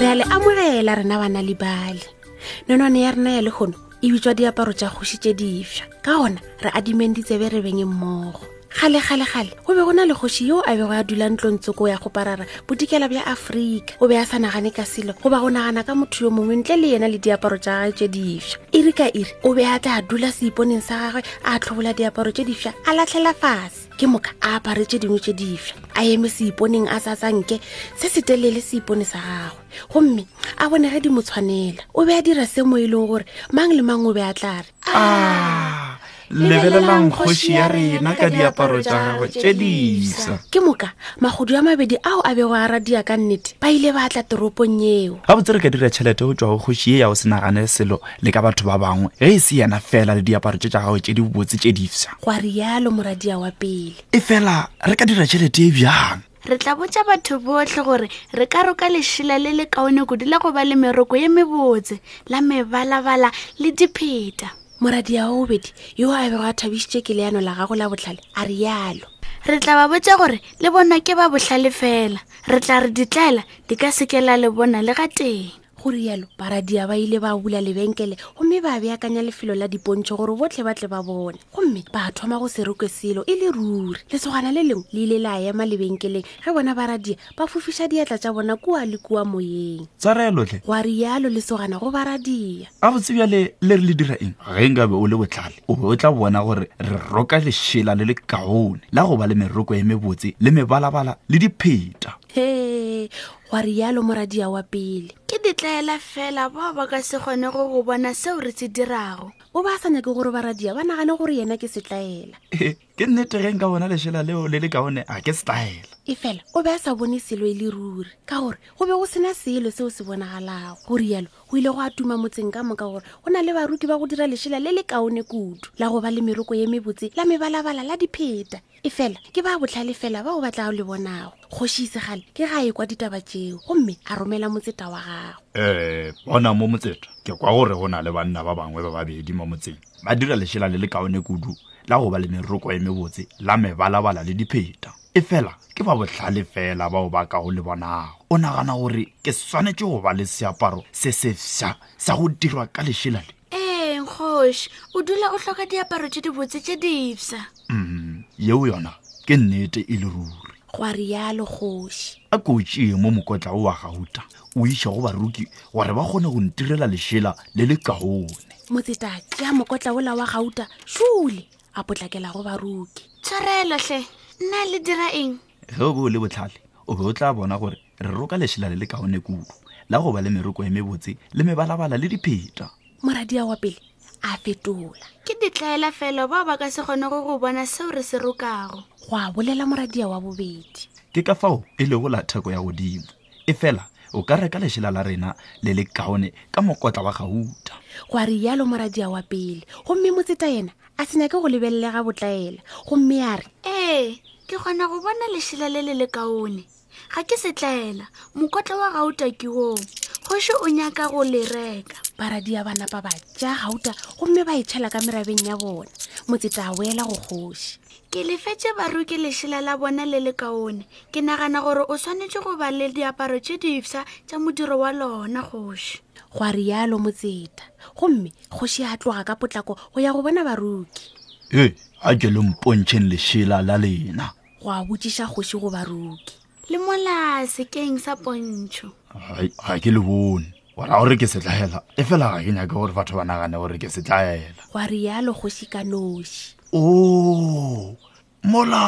re a le amogela rena bana le bale nonwane ya rena ya lekgono e bitswa diaparo tša kgoši tše difša ka gona re adimeng ditsebe re beng mmogo gale gale gale go be go na le kgoši yo a bego a dula ntlong tsoko ya go parara bodikela bja aforika o be a sa nagane ka selo goba go nagana ka motho yo mongwe ntle le yena le diaparo tša gage tše difša e re ka iri o be a tla dula seiponeng sa gagwe a tlhobola diaparo tše difša a latlhela fase ke moka a apare tše dingwe tše difsa a eme seiponeng a sa tsanke se se telele seipone sa gagwe gomme a bone ge di mo tshwanela o be a dira se mo e leng gore mang le mang o be a tla re ah, lebelelang kgoši ya rena ka diaparo tša gagwe tše disa ke moka magodu a mabedi ao a bego a radia ka nnete ba ile ba tla toropong eo ga botse re ka dira tšhelete go tšwa go kgoši ye ya go senagane selo le ka batho ba bangwe ge e se yena fela le diaparo tše tša gago tše di botse tše difsa gwa rialo moradia wa pele e fela re ka dira tšhelete e bjang re tla botša batho botlhe gore re ka roka lešila le le kaone kudu la go ba le meroko ye mebotse la mebalabala le dipheta moradia wa bobedi yo a bego a thabišitše ke leano la gago la botlhale a rialo re tla ba botša gore le bona ke ba bohlale fela re tla re ditlaela di ka seke la le bona le ga teng go rialo baradia ba ile ba bula lebenkele gomme ba beakanya lefelo la dipontšho gore botlhe ba tle ba bone gomme ba thoma go se rokwe selo e le ruri lesogana le lengwe le ile la ema lebenkeleng ge bona baradia ba fofiša diatla tša bona kua le kua moyeng tswarelotle gwa rialo lesogana go baradia a botse bjale le re le dira eng ge nkabe o le botlhale o be o tla bona gore re roka lešela le le kaone la go ba le meroko e mebotse le mebalabala le dipheta ee gwa rialo moradia wa pele ke ditlaela fela bao ba ka se kgone go go bona seo re se dirago o ba sa nyake gore baradia ba nagane gore yena ke setlaela ee ke nnetegeng ka bona lešela leo le le kaone a ke setlaela e fela o be a sa bone selo e le ruri ka gore go be go sena selo seo se bonagalago go rialo go ile go a tuma motseng ka moka gore go na le baruki ba go dira lešela le le kaone kudu la go ba le meroko ye mebotse la mebalabala la dipheta efela ke ba botlhale fela ba o batlago le bonago kgoši isegale ke ga e kwa ditaba tšeo gomme a romela motseta wa gago um bona mo motseta ke kwa gore go na le banna ba bangwe ba babedi mo motseng ba dira lešela le le kaone kudu la go ba le meroko e mebotse la mebalabala le dipheta efela ke ba botlhale fela bao ba kago le bonago o nagana gore ke swanetše go ba le seaparo se sefsa sa go dirwa ka lešela le ee nkgoši o dula o hloka diaparo tše dibotse tše dipsa Mm, yeo yona ke nnete e le ruri gwa rialo kgoši a ko o tšee mo mokotla o wa gauta o iša go baruki gore ba kgone go ntirela lešela le le kaone motseta tšea mokotla ola wa gauta šole a potlakela go baruki tshwarelo hle nna le dira eng ge o be o le botlhale o be o tla bona gore re roka lešela le le kaone kudu la go ba le meroko e mebotse le mebalabala le dipheta moradia wa pele a fetola ke ditlaela felo bao ba ka se kgone go go bona seo re se rokago go a bolela moradia wa bobedi ke ka fao e lego la theko ya godimo e fela o ka reka lešela la rena le le kaone ka mokotla wa gauta go a rialo moradia wa pele gomme motseta yena a se nyake go lebelelega botlaela gomme a re ee ke kgona go bona lešela le le le kaone ga ke setlaela mokotla wa gauta ke woo kgoši o nyaka go le reka baradia ba napa ba ja gauta gomme ba e tšhela ka merabeng ya bona motseta a boela go kgoši ke lefetse baroke lešela la bona le le kaone ke nagana gore o swanetše go ba le diaparo tše difsa tša modiro wa lona kgoši gwa rialo motseta gomme kgoši a tloga ka potlako go ya go bona baruki ee a ke le mpontšheng lešela la lena go a botšiša kgoši go baruki le mola sekeng sa pontšho ga ke le bone ora gore ke setlaela e fela ga ke nyake gore batho ba nagane gore ke setlaela gwa rialo kgoši ka noši o oh, mola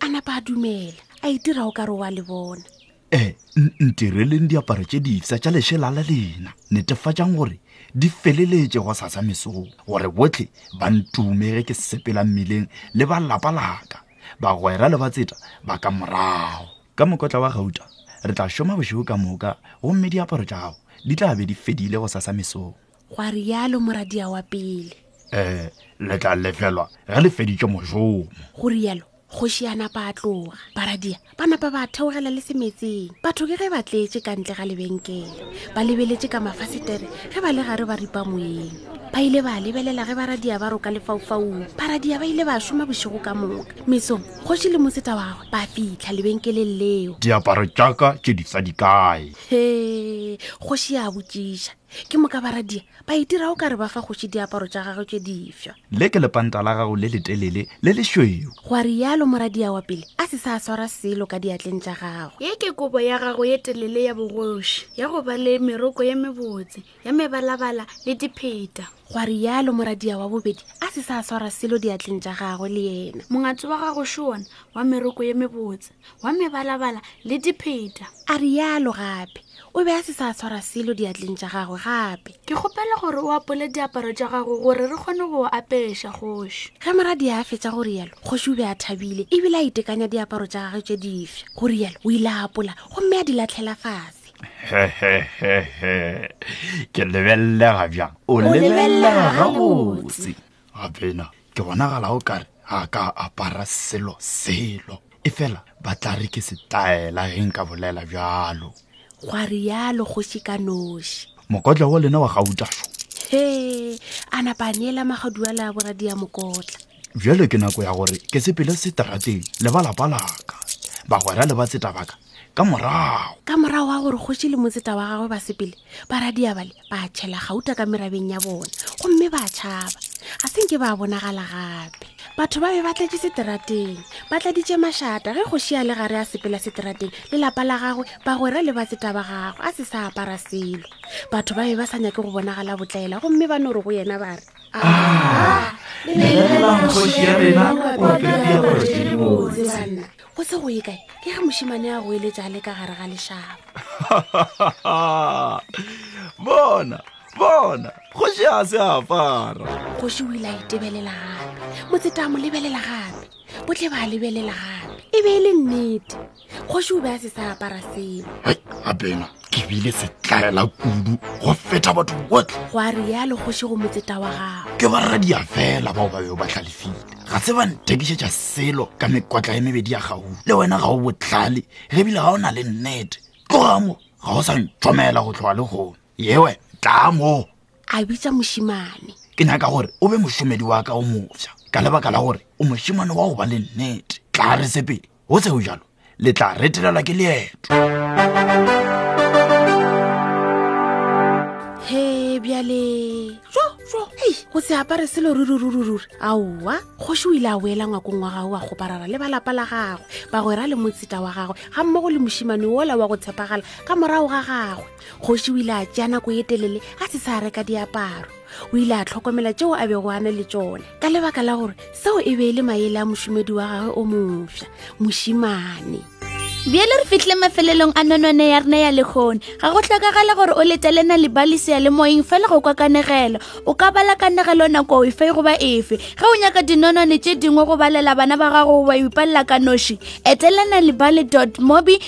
a napa a dumela a itira o ka re wa le bona e ntireleng diaparo tše difsa tša lešela la lena netefatšang gore di feleletše go sasa mesong gore botlhe ba ntumege ke sepela mmileng le ba lapa laka bagwera le ba tseta ba ka morago ka mokotla wa gauta re tla šoma bošego ka moka gomme diaparo tša gago di tla be di fedile go sasa mesong gwa rialo moradia wa pele um le tla lefelwa ge le feditše mošomo go rialo kgoši ya napa a tloga baradia ba napa ba theogela le semetseng batho ke ge ba tletše ka ntle ga lebenkele ba lebeletše ka mafasetere ge ba le gare ba ripa moeng ba ile ba lebelela ge baradia ba roka lefaufaung baradia ba ile ba šoma bošego ka moka mesong kgoši le moseta wagwe ba fitlha lebenkeleng leo diaparo tšaka tše di sa di kae he kgoši ya botšiša ke moka baradia ba itira o ka re ba fa kgoši diaparo tša gagwe tše difša le ke lepanta la gago le letelele le lešweu gwa rialo moradia wa pele a se sa swara selo ka diatleng tša gago ye ke kobo ya gago ye telele ya bogoši ya go ba le meroko ye mebotse ya mebalabala le dipheta gwa rialo moradia wa bobedi a se sa swara selo diatleng tša gagwe le yena mongatse wa gago šona wa meroko ye mebotse wa mebalabala le dipheta a rialo gape o be a se sa tshwara selo diatleng tša gagwe gape ke kgopela gore o apole diaparo tša gago gore re kgone go o apeša kgoši ge moradi a fetša go rialo kgoši o be a thabile ebile a itekanya diaparo tša gagwe tše difsa go rialo o ile a apola gomme a di latlhela fase hehehehe ke lebelelega bjang o lebelelega gabotse gape na ke bonagala o kare a ka apara selo selo e fela ba tla re ke setaela ge nka bolela bjalo gwa rialo kgoši ka noši mokotla wa lena wa gautašo he a napa a neela magadua le a boradi ya mokotla bjalo ke nako ya gore ke sepele seterateng le ba lapa laka bagwera le ba tsetabaka ka morago ka morago wa gore kgoši le motseta wa gagwe ba sepele ba radiabale ba tšhela gauta ka merabeng ya bona gomme ba tšhaba ga se nke ba bonagala gape batho ba be ba tlatše seterateng ba tladitše mašata ge kgoši ya le gare a sepela seterateng le lapa la gagwe bagwera le batseta ba gagwe a se sa apara selo batho ba be ba sa nyake go bonagala botlaela gomme ba no re go yena ba re ah, lebelela kgoši ya rena o apere diaparo tše dibotse go se go ye kae le ge mošimane a go eletša a le ka gare ga lešaba bona bona kgoši a se apara kgoši o ile a itebelela gape motseta a mo lebelela gape botle ba lebelela gape e be e le nnete kgoši o be a se sa apara selo apena ke bile setlaela kudu go feta batho botlhe go a rialo kgoši go motseta wa gago ke ba radia fela bao ba beo ba tlhalefile ga se ba ntekišetša selo ka mekotla e mebedi ya gago le wena ga o botlhale ge bile ga o na le nnete tloga mo ga o sa nthomela go tlhoga le gone yewe tlaa moo a bitsa mošimane ke nyaka gore o be mošomedi wa ka o mofsa ka lebaka la gore o mošimane wa go ba le nnete tla re sepele go tseo jalo le tla retelelwa ke leeto he bjale jo jo ei go se apare selo rurururururi aowa kgoši o ile a boela ngwakong wa gago wa goparara le ba lapa la gagwe bagwera le motseta wa gagwe ga mmogo le mošimane ola wa go tshepagala ka morago ga gagwe kgoši o ile a tšea nako e telele a se sa reka diaparo o ile a tlhokomela tšeo a bego a na le tšone ka lebaka la gore seo e be e le maele a mošomedi wa gagwe o mofsa mošimane bjale re fitlhe mafelelong a nonone ya rena ya lekgone ga go tlhokagala gore o letelena lebalise ya le moyeng fela go kwa kanegelo o ka bala kanegelo nako efe goba efe ge o nyaka dinonone tše dingwe go balela bana ba gago goba o ipalela ka noši etelena lebale dot mobi